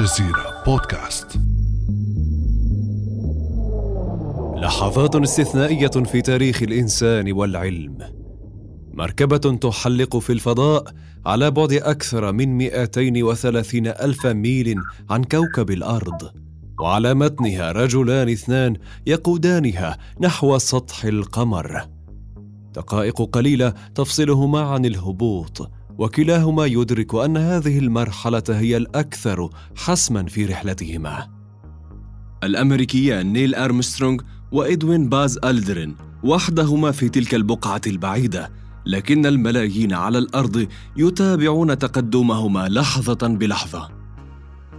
الجزيرة بودكاست. لحظات استثنائية في تاريخ الإنسان والعلم. مركبة تحلق في الفضاء على بعد أكثر من 230 ألف ميل عن كوكب الأرض وعلى متنها رجلان اثنان يقودانها نحو سطح القمر. دقائق قليلة تفصلهما عن الهبوط وكلاهما يدرك أن هذه المرحلة هي الأكثر حسما في رحلتهما. الأمريكيان نيل أرمسترونغ وإدوين باز ألدرين وحدهما في تلك البقعة البعيدة لكن الملايين على الأرض يتابعون تقدمهما لحظة بلحظة.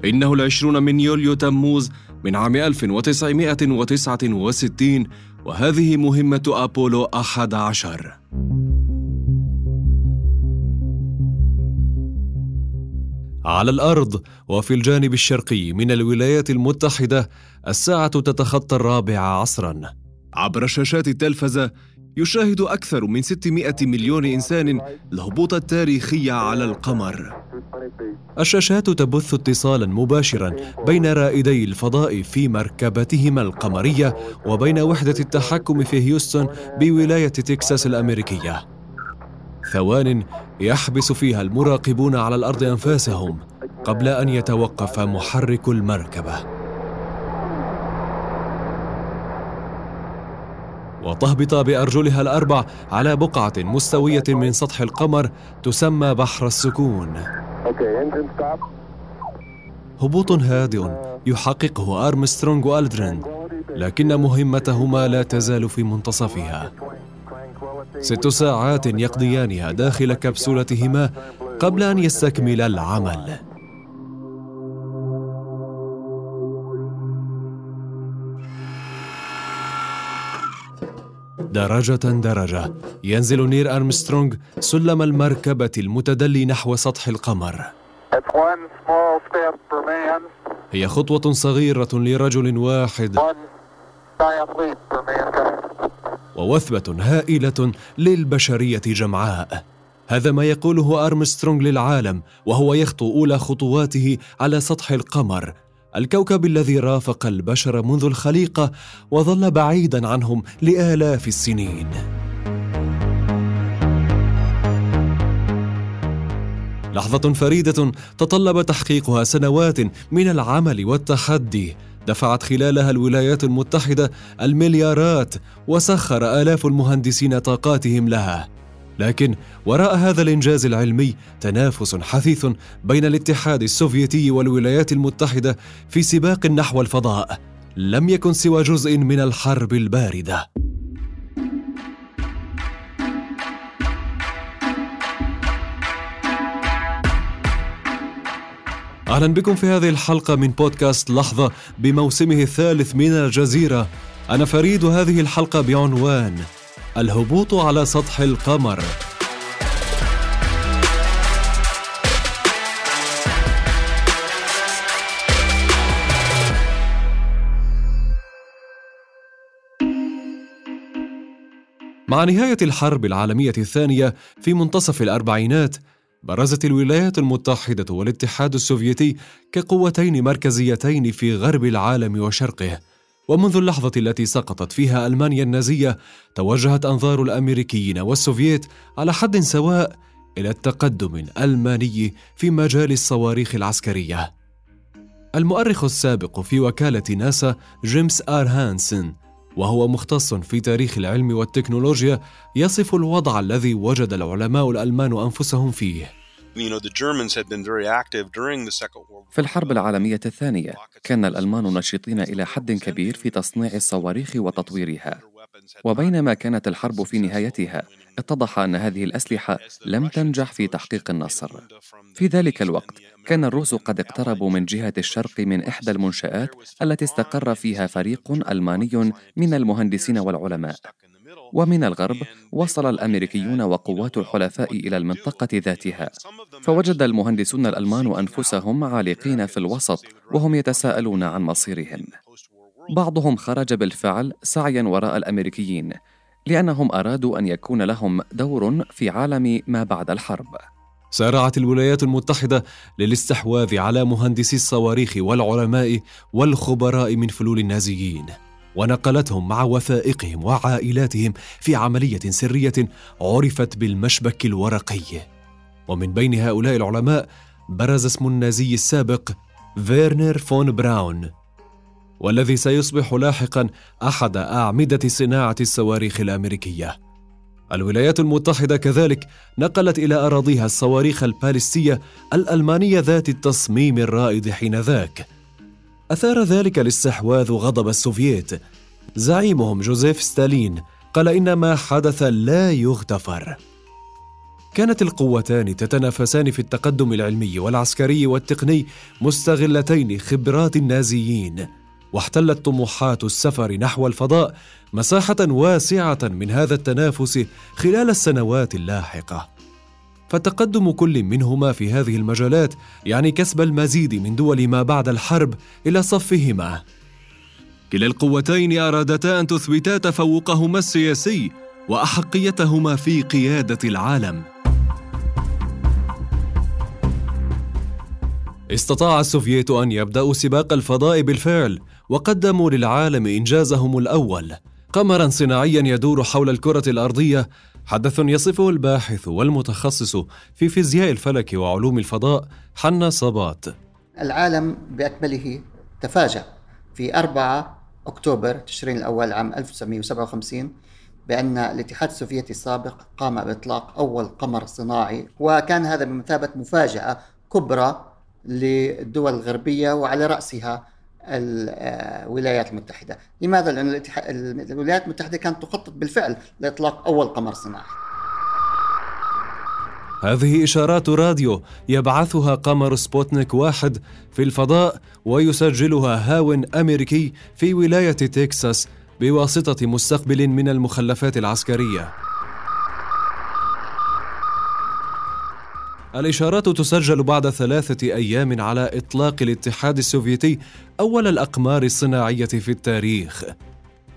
إنه العشرون من يوليو تموز من عام 1969 وهذه مهمة أبولو 11 على الأرض وفي الجانب الشرقي من الولايات المتحدة الساعة تتخطى الرابعة عصرا. عبر شاشات التلفزة يشاهد أكثر من 600 مليون إنسان الهبوط التاريخي على القمر. الشاشات تبث اتصالا مباشرا بين رائدي الفضاء في مركبتهما القمرية وبين وحدة التحكم في هيوستن بولاية تكساس الأمريكية. ثوان يحبس فيها المراقبون على الأرض أنفاسهم قبل أن يتوقف محرك المركبة. وتهبط بأرجلها الأربع على بقعة مستوية من سطح القمر تسمى بحر السكون. هبوط هادئ يحققه أرمسترونغ وألدرين لكن مهمتهما لا تزال في منتصفها. ست ساعات يقضيانها داخل كبسولتهما قبل أن يستكمل العمل. درجة درجة ينزل نير أرمسترونغ سلم المركبة المتدلي نحو سطح القمر. هي خطوة صغيرة لرجل واحد. ووثبة هائلة للبشرية جمعاء. هذا ما يقوله أرمسترونغ للعالم وهو يخطو أولى خطواته على سطح القمر. الكوكب الذي رافق البشر منذ الخليقة وظل بعيدا عنهم لآلاف السنين. لحظة فريدة تطلب تحقيقها سنوات من العمل والتحدي. دفعت خلالها الولايات المتحدة المليارات وسخر آلاف المهندسين طاقاتهم لها. لكن وراء هذا الإنجاز العلمي تنافس حثيث بين الاتحاد السوفيتي والولايات المتحدة في سباق نحو الفضاء لم يكن سوى جزء من الحرب الباردة. أهلا بكم في هذه الحلقة من بودكاست لحظة بموسمه الثالث من الجزيرة. أنا فريد هذه الحلقة بعنوان الهبوط على سطح القمر. مع نهاية الحرب العالمية الثانية في منتصف الأربعينات برزت الولايات المتحدة والاتحاد السوفيتي كقوتين مركزيتين في غرب العالم وشرقه. ومنذ اللحظة التي سقطت فيها ألمانيا النازية توجهت أنظار الأمريكيين والسوفييت على حد سواء إلى التقدم الألماني في مجال الصواريخ العسكرية. المؤرخ السابق في وكالة ناسا جيمس آر هانسن وهو مختص في تاريخ العلم والتكنولوجيا يصف الوضع الذي وجد العلماء الألمان أنفسهم فيه. في الحرب العالمية الثانية كان الألمان نشيطين إلى حد كبير في تصنيع الصواريخ وتطويرها. وبينما كانت الحرب في نهايتها اتضح أن هذه الأسلحة لم تنجح في تحقيق النصر. في ذلك الوقت كان الروس قد اقتربوا من جهة الشرق من إحدى المنشآت التي استقر فيها فريق ألماني من المهندسين والعلماء. ومن الغرب وصل الأمريكيون وقوات الحلفاء إلى المنطقة ذاتها. فوجد المهندسون الألمان أنفسهم عالقين في الوسط وهم يتساءلون عن مصيرهم. بعضهم خرج بالفعل سعيا وراء الأمريكيين لأنهم أرادوا أن يكون لهم دور في عالم ما بعد الحرب. سارعت الولايات المتحدة للاستحواذ على مهندسي الصواريخ والعلماء والخبراء من فلول النازيين. ونقلتهم مع وثائقهم وعائلاتهم في عملية سرية عرفت بالمشبك الورقي. ومن بين هؤلاء العلماء برز اسم النازي السابق فيرنر فون براون والذي سيصبح لاحقا أحد أعمدة صناعة الصواريخ الأمريكية. الولايات المتحدة كذلك نقلت إلى أراضيها الصواريخ البالستية الألمانية ذات التصميم الرائد حينذاك. أثار ذلك الاستحواذ غضب السوفييت. زعيمهم جوزيف ستالين قال إن ما حدث لا يغتفر. كانت القوتان تتنافسان في التقدم العلمي والعسكري والتقني مستغلتين خبرات النازيين. واحتلت طموحات السفر نحو الفضاء مساحة واسعة من هذا التنافس خلال السنوات اللاحقة. فتقدم كل منهما في هذه المجالات يعني كسب المزيد من دول ما بعد الحرب إلى صفهما. كلا القوتين أرادتا أن تثبتا تفوقهما السياسي وأحقيتهما في قيادة العالم. استطاع السوفييت أن يبداوا سباق الفضاء بالفعل وقدموا للعالم إنجازهم الأول. قمرا صناعيا يدور حول الكرة الأرضية حدث يصفه الباحث والمتخصص في فيزياء الفلك وعلوم الفضاء حنا صبات العالم بأكمله تفاجأ. في 4 أكتوبر تشرين الأول عام 1957 بأن الاتحاد السوفيتي السابق قام بإطلاق أول قمر صناعي وكان هذا بمثابة مفاجأة كبرى للدول الغربية وعلى رأسها الولايات المتحدة. لماذا؟ لأن الولايات المتحدة كانت تخطط بالفعل لإطلاق أول قمر صناعي. هذه إشارات راديو يبعثها قمر سبوتنيك واحد في الفضاء ويسجلها هاوٍ أمريكي في ولاية تكساس بواسطة مستقبل من المخلفات العسكرية. الإشارات تسجل بعد ثلاثة أيام على إطلاق الاتحاد السوفيتي أول الأقمار الصناعية في التاريخ.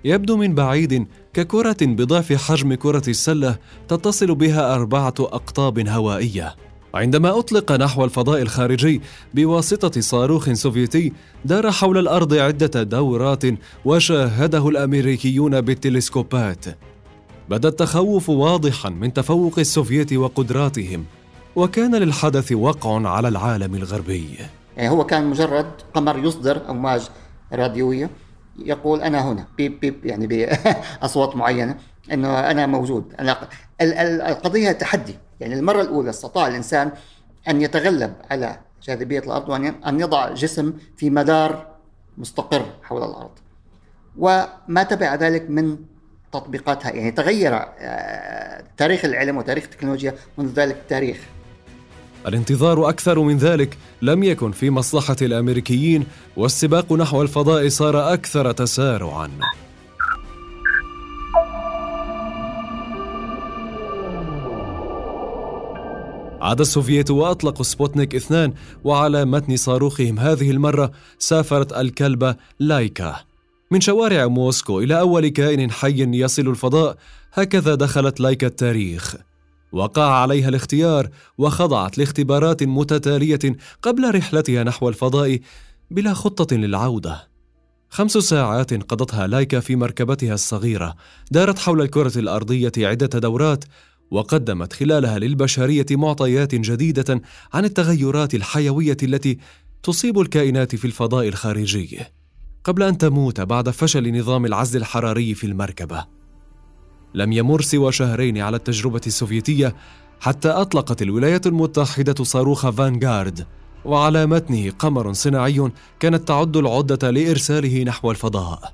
يبدو من بعيد ككرة بضعف حجم كرة السلة تتصل بها أربعة أقطاب هوائية. عندما أطلق نحو الفضاء الخارجي بواسطة صاروخ سوفيتي دار حول الأرض عدة دورات وشاهده الأمريكيون بالتلسكوبات. بدأ التخوف واضحا من تفوق السوفييت وقدراتهم وكان للحدث وقع على العالم الغربي. يعني هو كان مجرد قمر يصدر أمواج راديوية يقول أنا هنا بيب بيب يعني بأصوات معينة إنه أنا موجود. أنا القضية تحدي. يعني المرة الأولى استطاع الإنسان أن يتغلب على جاذبية الأرض وأن يضع جسم في مدار مستقر حول الأرض. وما تبع ذلك من تطبيقاتها. يعني تغير آه، تاريخ العلم وتاريخ التكنولوجيا منذ ذلك التاريخ. الانتظار أكثر من ذلك لم يكن في مصلحة الأمريكيين والسباق نحو الفضاء صار أكثر تسارعا. عاد السوفييت وأطلقوا سبوتنيك اثنان وعلى متن صاروخهم هذه المرة سافرت الكلبة لايكا. من شوارع موسكو إلى أول كائن حي يصل الفضاء هكذا دخلت لايكا التاريخ. وقع عليها الاختيار وخضعت لاختبارات متتالية قبل رحلتها نحو الفضاء بلا خطة للعودة. خمس ساعات قضتها لايكا في مركبتها الصغيرة دارت حول الكرة الأرضية عدة دورات وقدمت خلالها للبشرية معطيات جديدة عن التغيرات الحيوية التي تصيب الكائنات في الفضاء الخارجي. قبل أن تموت بعد فشل نظام العزل الحراري في المركبة. لم يمر سوى شهرين على التجربة السوفيتية حتى أطلقت الولايات المتحدة صاروخ فانغارد وعلى متنه قمر صناعي كانت تعد العدة لإرساله نحو الفضاء.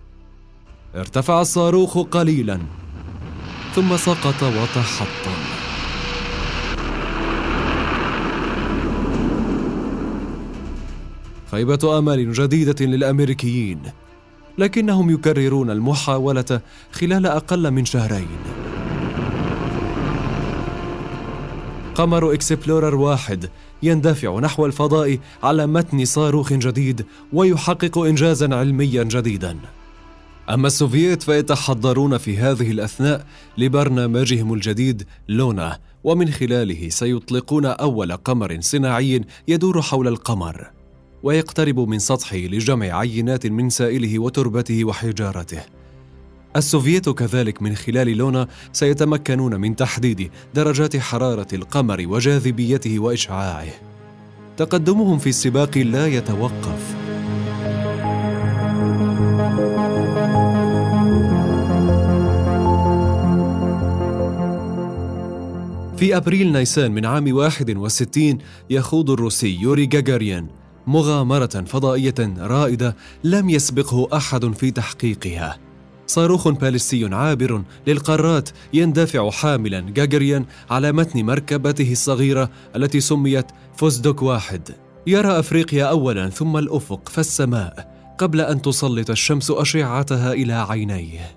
ارتفع الصاروخ قليلا ثم سقط وتحطم. خيبة أمل جديدة للأمريكيين. لكنهم يكررون المحاولة خلال أقل من شهرين. قمر إكسبلورر واحد يندفع نحو الفضاء على متن صاروخ جديد ويحقق انجازا علميا جديدا. أما السوفييت فيتحضرون في هذه الأثناء لبرنامجهم الجديد لونا ومن خلاله سيطلقون أول قمر صناعي يدور حول القمر. ويقترب من سطحه لجمع عينات من سائله وتربته وحجارته. السوفييت كذلك من خلال لونا سيتمكنون من تحديد درجات حرارة القمر وجاذبيته وإشعاعه. تقدمهم في السباق لا يتوقف. في أبريل نيسان من عام 61 يخوض الروسي يوري جاجاريان مغامرة فضائية رائدة لم يسبقه أحد في تحقيقها. صاروخ باليستي عابر للقارات يندفع حاملا جاجريان على متن مركبته الصغيرة التي سميت فوزدوك واحد. يرى أفريقيا أولا ثم الأفق فالسماء قبل أن تسلط الشمس أشعتها إلى عينيه.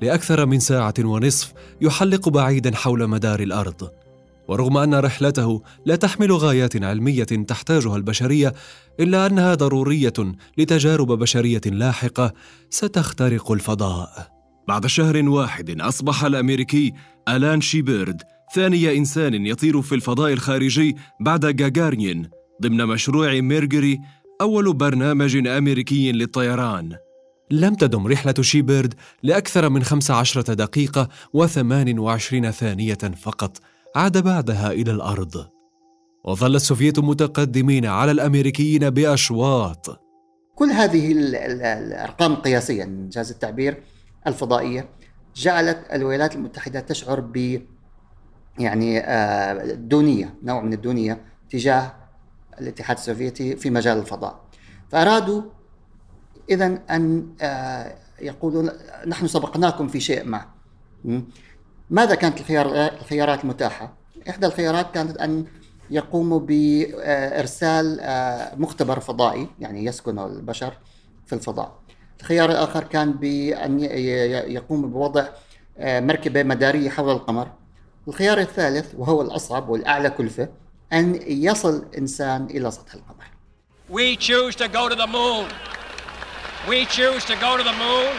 لأكثر من ساعة ونصف يحلق بعيدا حول مدار الأرض. ورغم أن رحلته لا تحمل غايات علمية تحتاجها البشرية إلا أنها ضرورية لتجارب بشرية لاحقة ستخترق الفضاء. بعد شهر واحد أصبح الأمريكي ألان شيبيرد ثاني إنسان يطير في الفضاء الخارجي بعد جاجارين ضمن مشروع ميرجري أول برنامج أمريكي للطيران. لم تدم رحلة شيبيرد لأكثر من 15 دقيقة و28 ثانية فقط. عاد بعدها إلى الأرض. وظل السوفييت متقدمين على الأمريكيين بأشواط. كل هذه الأرقام القياسيه انجاز التعبير الفضائية جعلت الولايات المتحدة تشعر ب يعني آه، دونية نوع من الدونية تجاه الاتحاد السوفيتي في مجال الفضاء. فأرادوا اذا أن آه، يقولوا نحن سبقناكم في شيء ما. ماذا كانت الخيار الخيارات المتاحة؟ إحدى الخيارات كانت أن يقوموا بإرسال آه، مختبر فضائي يعني يسكن البشر في الفضاء الخيار الآخر كان بأن يقوم بوضع آه، مركبة مدارية حول القمر الخيار الثالث وهو الأصعب والأعلى كلفة أن يصل إنسان إلى سطح القمر We choose to go to the moon. We choose to go to the moon.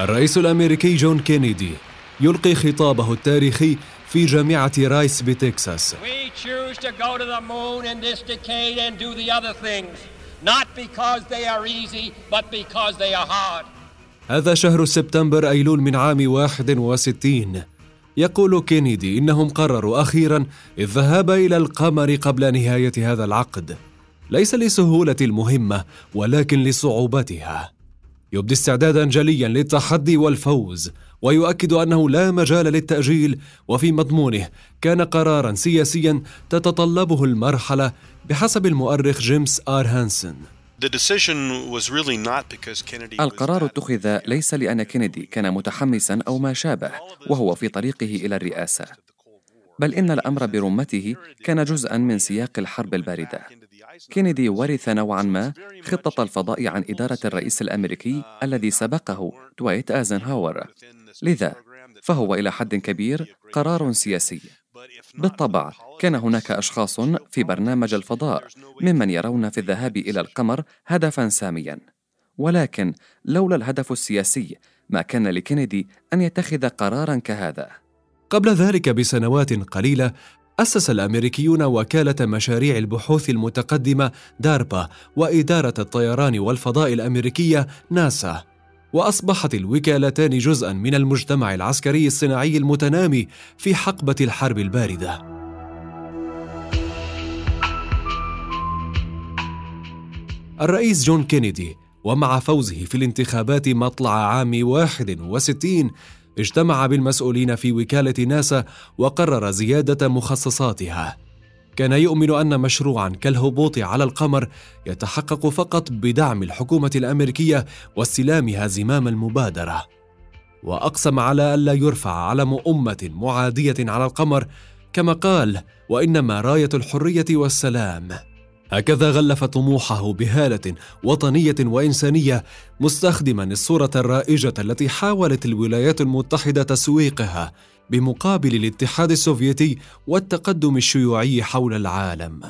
الرئيس الأمريكي جون كينيدي يلقي خطابه التاريخي في جامعة رايس بتكساس. هذا شهر سبتمبر أيلول من عام 61 يقول كينيدي إنهم قرروا أخيرا الذهاب إلى القمر قبل نهاية هذا العقد. ليس لسهولة المهمة ولكن لصعوبتها. يبدي استعدادا جليا للتحدي والفوز. ويؤكد أنه لا مجال للتأجيل وفي مضمونه كان قرارا سياسيا تتطلبه المرحلة بحسب المؤرخ جيمس آر هانسن. القرار اتخذ ليس لأن كينيدي كان متحمسا أو ما شابه وهو في طريقه إلى الرئاسة. بل إن الأمر برمته كان جزءا من سياق الحرب الباردة. كينيدي ورث نوعا ما خطة الفضاء عن إدارة الرئيس الأمريكي الذي سبقه دوايت آيزنهاور. لذا؟ فهو إلى حد كبير قرار سياسي. بالطبع كان هناك أشخاص في برنامج الفضاء ممن يرون في الذهاب إلى القمر هدفا ساميا. ولكن لولا الهدف السياسي ما كان لكندي أن يتخذ قرارا كهذا. قبل ذلك بسنوات قليلة أسس الأمريكيون وكالة مشاريع البحوث المتقدمة داربا وإدارة الطيران والفضاء الأمريكية ناسا. وأصبحت الوكالتان جزءا من المجتمع العسكري الصناعي المتنامي في حقبة الحرب الباردة. الرئيس جون كينيدي ومع فوزه في الانتخابات مطلع عام 61 اجتمع بالمسؤولين في وكالة ناسا وقرر زيادة مخصصاتها. كان يؤمن أن مشروعا كالهبوط على القمر يتحقق فقط بدعم الحكومة الأمريكية واستلامها زمام المبادرة. وأقسم على الا يرفع علم أمة معادية على القمر كما قال وإنما راية الحرية والسلام. هكذا غلف طموحه بهالة وطنية وإنسانية مستخدما الصورة الرائجة التي حاولت الولايات المتحدة تسويقها بمقابل الاتحاد السوفيتي والتقدم الشيوعي حول العالم.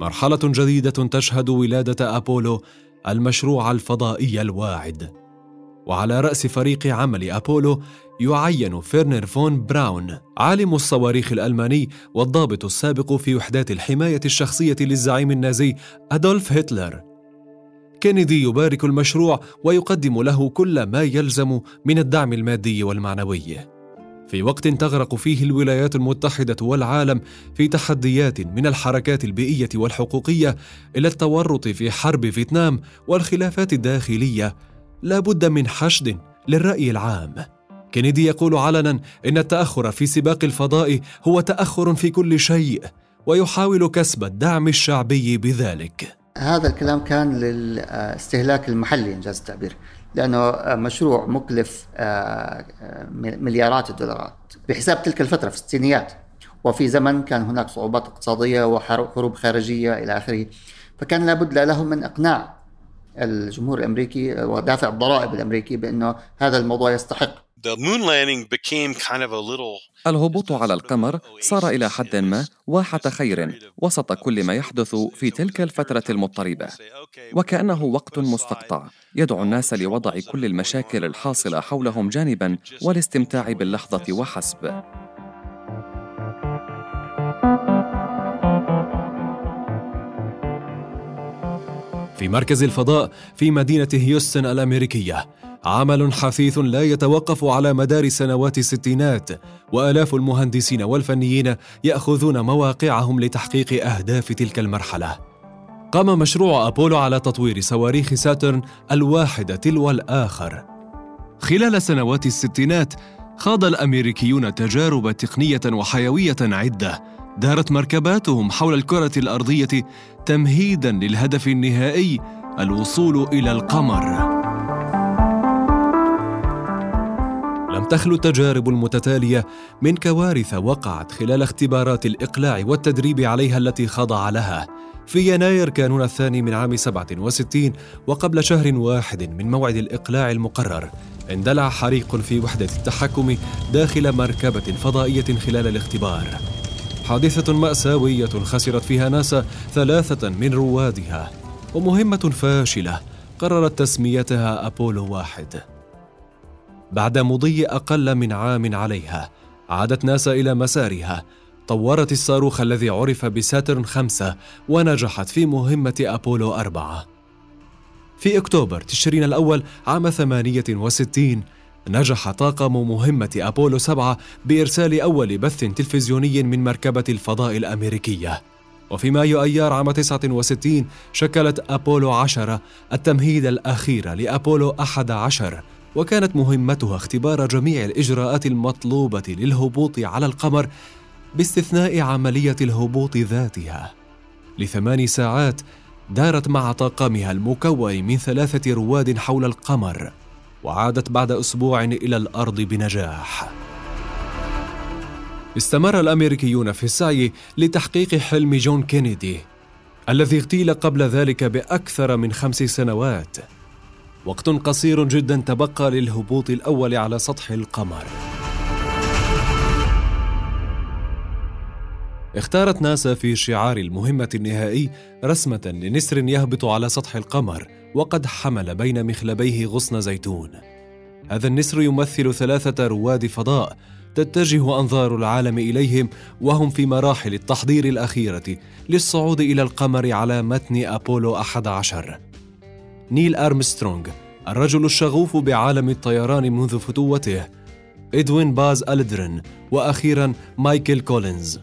مرحلة جديدة تشهد ولادة أبولو المشروع الفضائي الواعد. وعلى رأس فريق عمل أبولو يعين فيرنر فون براون عالم الصواريخ الألماني والضابط السابق في وحدات الحماية الشخصية للزعيم النازي أدولف هتلر. كينيدي يبارك المشروع ويقدم له كل ما يلزم من الدعم المادي والمعنوي. في وقت تغرق فيه الولايات المتحدة والعالم في تحديات من الحركات البيئية والحقوقية إلى التورط في حرب فيتنام والخلافات الداخلية لا بد من حشد للرأي العام. كينيدي يقول علنا إن التأخر في سباق الفضاء هو تأخر في كل شيء ويحاول كسب الدعم الشعبي بذلك. هذا الكلام كان للاستهلاك المحلي إنجاز التعبير لأنه مشروع مكلف آه، مليارات الدولارات. بحساب تلك الفترة في الستينيات وفي زمن كان هناك صعوبات اقتصادية وحروب خارجية إلى آخره فكان لابد له من إقناع الجمهور الأمريكي ودافع الضرائب الأمريكي بأنه هذا الموضوع يستحق. الهبوط على القمر صار إلى حد ما واحة خير وسط كل ما يحدث في تلك الفترة المضطربة. وكأنه وقت مستقطع يدعو الناس لوضع كل المشاكل الحاصلة حولهم جانبا والاستمتاع باللحظة وحسب. في مركز الفضاء في مدينة هيوستن الأمريكية. عمل حثيث لا يتوقف على مدار سنوات الستينات وآلاف المهندسين والفنيين يأخذون مواقعهم لتحقيق أهداف تلك المرحلة. قام مشروع أبولو على تطوير صواريخ ساترن الواحد تلو الآخر. خلال سنوات الستينات خاض الأمريكيون تجارب تقنية وحيوية عدة دارت مركباتهم حول الكرة الأرضية تمهيدا للهدف النهائي الوصول إلى القمر. لم تخلو التجارب المتتالية من كوارث وقعت خلال اختبارات الإقلاع والتدريب عليها التي خضع لها. في يناير كانون الثاني من عام 67 وقبل شهر واحد من موعد الإقلاع المقرر اندلع حريق في وحدة التحكم داخل مركبة فضائية خلال الاختبار. حادثة مأساوية خسرت فيها ناسا ثلاثة من روادها ومهمة فاشلة قررت تسميتها أبولو واحد. بعد مضي أقل من عام عليها عادت ناسا إلى مسارها. طورت الصاروخ الذي عرف بساترن خمسة ونجحت في مهمة أبولو أربعة. في أكتوبر تشرين الأول عام 68 نجح طاقم مهمة أبولو 7 بإرسال أول بث تلفزيوني من مركبة الفضاء الأمريكية. وفي مايو أيار عام 69 شكلت أبولو 10 التمهيد الأخير لأبولو 11 وكانت مهمتها اختبار جميع الإجراءات المطلوبة للهبوط على القمر باستثناء عملية الهبوط ذاتها. لثمان ساعات دارت مع طاقمها المكون من ثلاثة رواد حول القمر. وعادت بعد أسبوع إلى الأرض بنجاح. استمر الأمريكيون في السعي لتحقيق حلم جون كينيدي الذي اغتيل قبل ذلك بأكثر من خمس سنوات وقت قصير جدا تبقى للهبوط الأول على سطح القمر. اختارت ناسا في شعار المهمة النهائي رسمة لنسر يهبط على سطح القمر وقد حمل بين مخلبيه غصن زيتون. هذا النسر يمثل ثلاثة رواد فضاء تتجه أنظار العالم إليهم وهم في مراحل التحضير الأخيرة للصعود إلى القمر على متن أبولو 11 نيل أرمسترونغ الرجل الشغوف بعالم الطيران منذ فتوته إدوين باز ألدرين وأخيرا مايكل كولينز.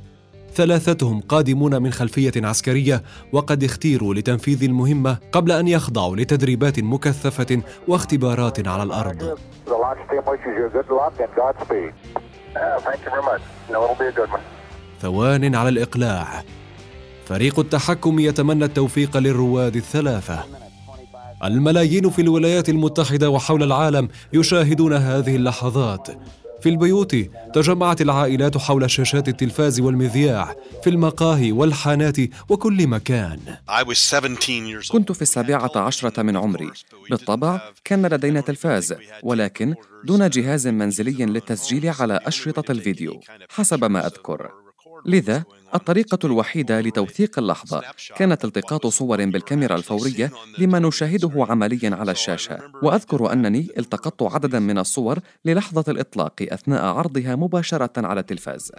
ثلاثتهم قادمون من خلفية عسكرية وقد اختيروا لتنفيذ المهمة قبل أن يخضعوا لتدريبات مكثفة واختبارات على الأرض. ثوان على الإقلاع. فريق التحكم يتمنى التوفيق للرواد الثلاثة. الملايين في الولايات المتحدة وحول العالم يشاهدون هذه اللحظات. في البيوت تجمعت العائلات حول شاشات التلفاز والمذياع في المقاهي والحانات وكل مكان. كنت في السابعة عشرة من عمري. بالطبع كان لدينا تلفاز ولكن دون جهاز منزلي للتسجيل على أشرطة الفيديو حسب ما أذكر. لذا الطريقة الوحيدة لتوثيق اللحظة كانت التقاط صور بالكاميرا الفورية لما نشاهده عمليا على الشاشة. وأذكر أنني التقطت عددا من الصور للحظة الإطلاق أثناء عرضها مباشرة على التلفاز.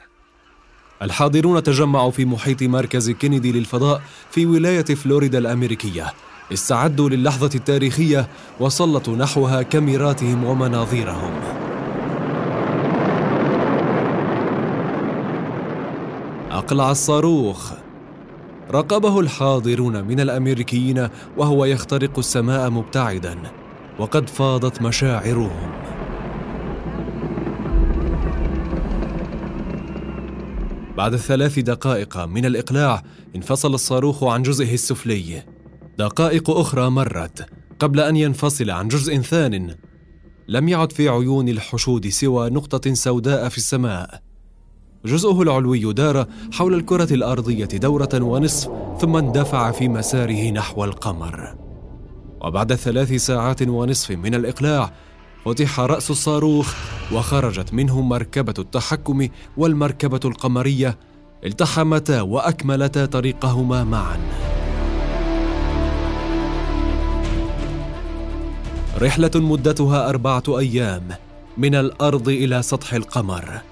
الحاضرون تجمعوا في محيط مركز كينيدي للفضاء في ولاية فلوريدا الأمريكية. استعدوا للحظة التاريخية وسلطوا نحوها كاميراتهم ومناظيرهم أقلع الصاروخ. راقبه الحاضرون من الأمريكيين وهو يخترق السماء مبتعدا وقد فاضت مشاعرهم. بعد ثلاث دقائق من الإقلاع انفصل الصاروخ عن جزئه السفلي. دقائق أخرى مرت قبل أن ينفصل عن جزء ثان. لم يعد في عيون الحشود سوى نقطة سوداء في السماء. جزءه العلوي دار حول الكرة الأرضية دورة ونصف ثم اندفع في مساره نحو القمر. وبعد ثلاث ساعات ونصف من الإقلاع فتح رأس الصاروخ وخرجت منه مركبة التحكم والمركبة القمرية التحمتا وأكملتا طريقهما معا. رحلة مدتها أربعة أيام من الأرض إلى سطح القمر.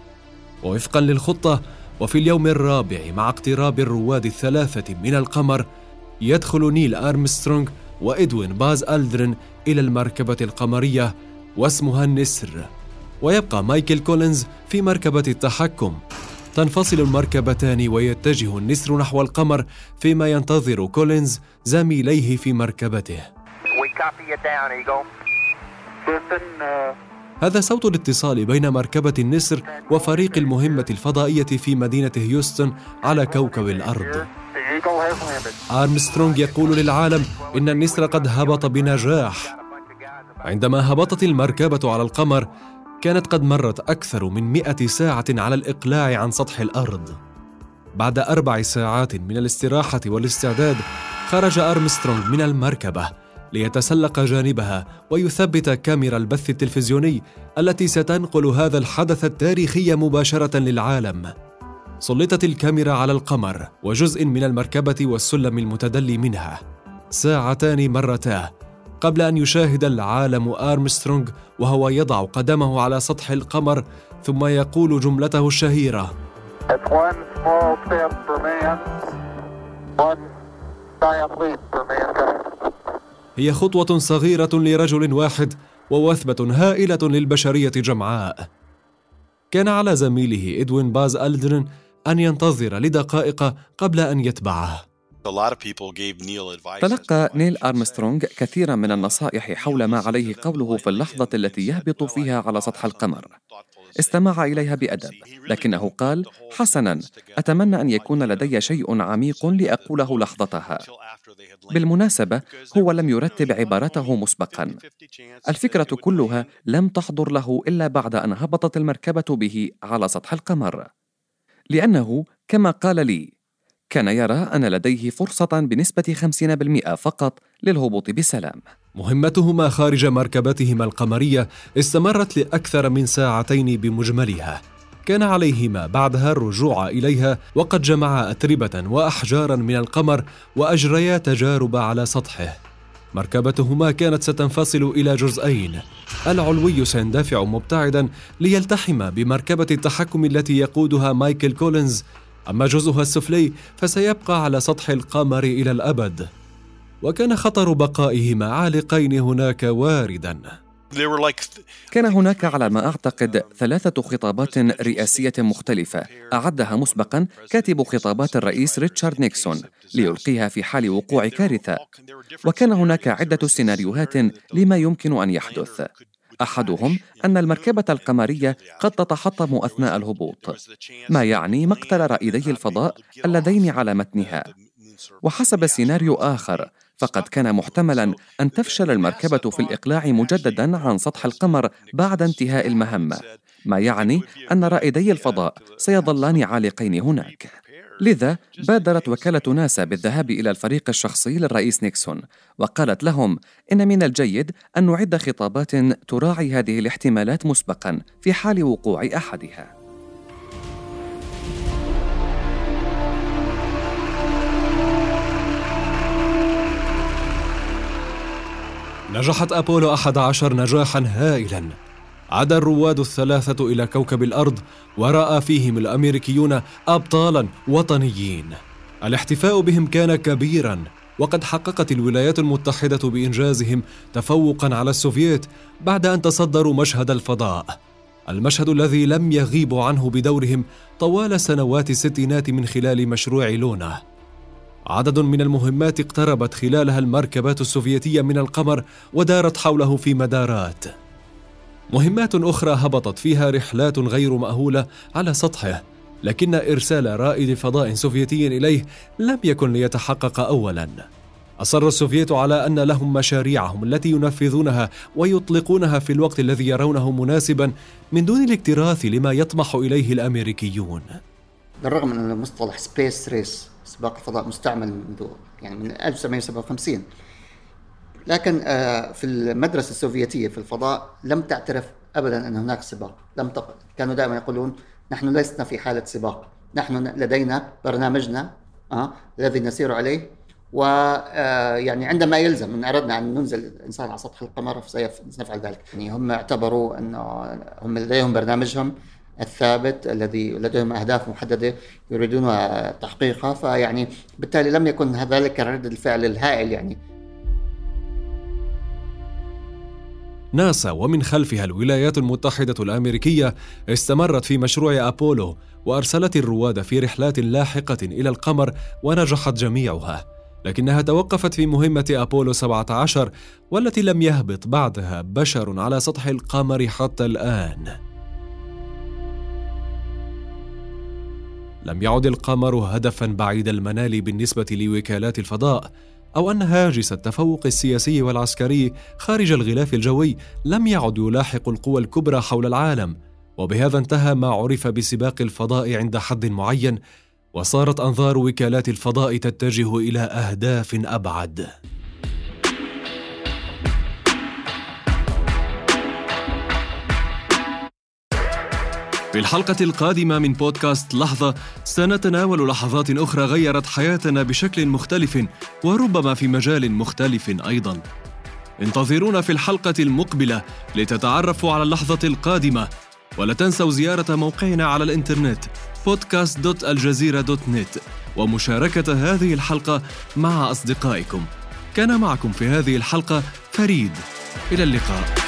ووفقا للخطة وفي اليوم الرابع مع اقتراب الرواد الثلاثة من القمر يدخل نيل أرمسترونغ وإدوين باز ألدرن إلى المركبة القمرية واسمها النسر. ويبقى مايكل كولينز في مركبة التحكم. تنفصل المركبتان ويتجه النسر نحو القمر فيما ينتظر كولينز زميليه في مركبته. هذا صوت الاتصال بين مركبة النسر وفريق المهمة الفضائية في مدينة هيوستن على كوكب الأرض. آرمسترونغ يقول للعالم إن النسر قد هبط بنجاح. عندما هبطت المركبة على القمر، كانت قد مرت أكثر من مئة ساعة على الإقلاع عن سطح الأرض. بعد أربع ساعات من الاستراحة والاستعداد، خرج أرمسترونغ من المركبة ليتسلق جانبها ويثبت كاميرا البث التلفزيوني التي ستنقل هذا الحدث التاريخي مباشرة للعالم. سلطت الكاميرا على القمر وجزء من المركبة والسلم المتدلي منها. ساعتان مرتا قبل أن يشاهد العالم آرمسترونغ وهو يضع قدمه على سطح القمر ثم يقول جملته الشهيرة. هي خطوة صغيرة لرجل واحد ووثبة هائلة للبشرية جمعاء. كان على زميله إدوين باز ألدرن أن ينتظر لدقائق قبل أن يتبعه. تلقى نيل أرمسترونغ كثيرا من النصائح حول ما عليه قوله في اللحظة التي يهبط فيها على سطح القمر. استمع إليها بأدب، لكنه قال: حسنا، أتمنى أن يكون لدي شيء عميق لأقوله لحظتها. بالمناسبة هو لم يرتب عبارته مسبقا. الفكرة كلها لم تحضر له إلا بعد أن هبطت المركبة به على سطح القمر. لأنه كما قال لي كان يرى أن لديه فرصة بنسبة 50% فقط للهبوط بسلام. مهمتهما خارج مركبتهما القمرية استمرت لأكثر من ساعتين بمجملها. كان عليهما بعدها الرجوع إليها وقد جمعا أتربة وأحجارا من القمر وأجريا تجارب على سطحه. مركبتهما كانت ستنفصل إلى جزئين. العلوي سيندفع مبتعدا ليلتحم بمركبة التحكم التي يقودها مايكل كولينز. أما جزءها السفلي فسيبقى على سطح القمر إلى الأبد. وكان خطر بقائهما عالقين هناك واردا. كان هناك على ما أعتقد ثلاثة خطابات رئاسية مختلفة. أعدها مسبقا كاتب خطابات الرئيس ريتشارد نيكسون ليلقيها في حال وقوع كارثة. وكان هناك عدة سيناريوهات لما يمكن أن يحدث. أحدهم أن المركبة القمرية قد تتحطم أثناء الهبوط ما يعني مقتل رائدي الفضاء اللذين على متنها. وحسب سيناريو آخر فقد كان محتملا أن تفشل المركبة في الإقلاع مجددا عن سطح القمر بعد انتهاء المهمة ما يعني أن رائدي الفضاء سيظلان عالقين هناك. لذا بادرت وكالة ناسا بالذهاب إلى الفريق الشخصي للرئيس نيكسون وقالت لهم إن من الجيد أن نعد خطابات تراعي هذه الاحتمالات مسبقا في حال وقوع أحدها. نجحت أبولو 11 نجاحا هائلا. عاد الرواد الثلاثة إلى كوكب الأرض ورأى فيهم الأمريكيون أبطالا وطنيين. الاحتفاء بهم كان كبيرا وقد حققت الولايات المتحدة بإنجازهم تفوقا على السوفييت بعد أن تصدروا مشهد الفضاء. المشهد الذي لم يغيبوا عنه بدورهم طوال سنوات الستينات من خلال مشروع لونا. عدد من المهمات اقتربت خلالها المركبات السوفيتية من القمر ودارت حوله في مدارات. مهمات أخرى هبطت فيها رحلات غير مأهولة على سطحه لكن إرسال رائد فضاء سوفيتي إليه لم يكن ليتحقق اولا. أصر السوفييت على أن لهم مشاريعهم التي ينفذونها ويطلقونها في الوقت الذي يرونه مناسبا من دون الاكتراث لما يطمح إليه الأمريكيون. بالرغم من مصطلح سبيس ريس سباق الفضاء مستعمل منذ يعني من 1957 لكن آه، في المدرسة السوفيتية في الفضاء لم تعترف أبدا أن هناك سباق. لم تقل كانوا دائما يقولون نحن لسنا في حالة سباق. نحن لدينا برنامجنا آه الذي نسير عليه. ويعني آه، عندما يلزم إن أردنا أن ننزل الإنسان على سطح القمر فسنفعل ذلك. يعني هم اعتبروا أنه هم لديهم برنامجهم. الثابت الذي لديهم أهداف محددة يريدون تحقيقها فيعني بالتالي لم يكن ذلك رد الفعل الهائل يعني. ناسا ومن خلفها الولايات المتحدة الأمريكية استمرت في مشروع أبولو وأرسلت الرواد في رحلات لاحقة إلى القمر ونجحت جميعها لكنها توقفت في مهمة أبولو 17 والتي لم يهبط بعدها بشر على سطح القمر حتى الآن. لم يعد القمر هدفا بعيد المنال بالنسبة لوكالات الفضاء أو أن هاجس التفوق السياسي والعسكري خارج الغلاف الجوي لم يعد يلاحق القوى الكبرى حول العالم. وبهذا انتهى ما عرف بسباق الفضاء عند حد معين وصارت أنظار وكالات الفضاء تتجه إلى أهداف أبعد. في الحلقة القادمة من بودكاست لحظة سنتناول لحظات أخرى غيرت حياتنا بشكل مختلف وربما في مجال مختلف أيضا. انتظرونا في الحلقة المقبلة لتتعرفوا على اللحظة القادمة ولا تنسوا زيارة موقعنا على الإنترنت podcast.aljazeera.net ومشاركة هذه الحلقة مع أصدقائكم. كان معكم في هذه الحلقة فريد. إلى اللقاء.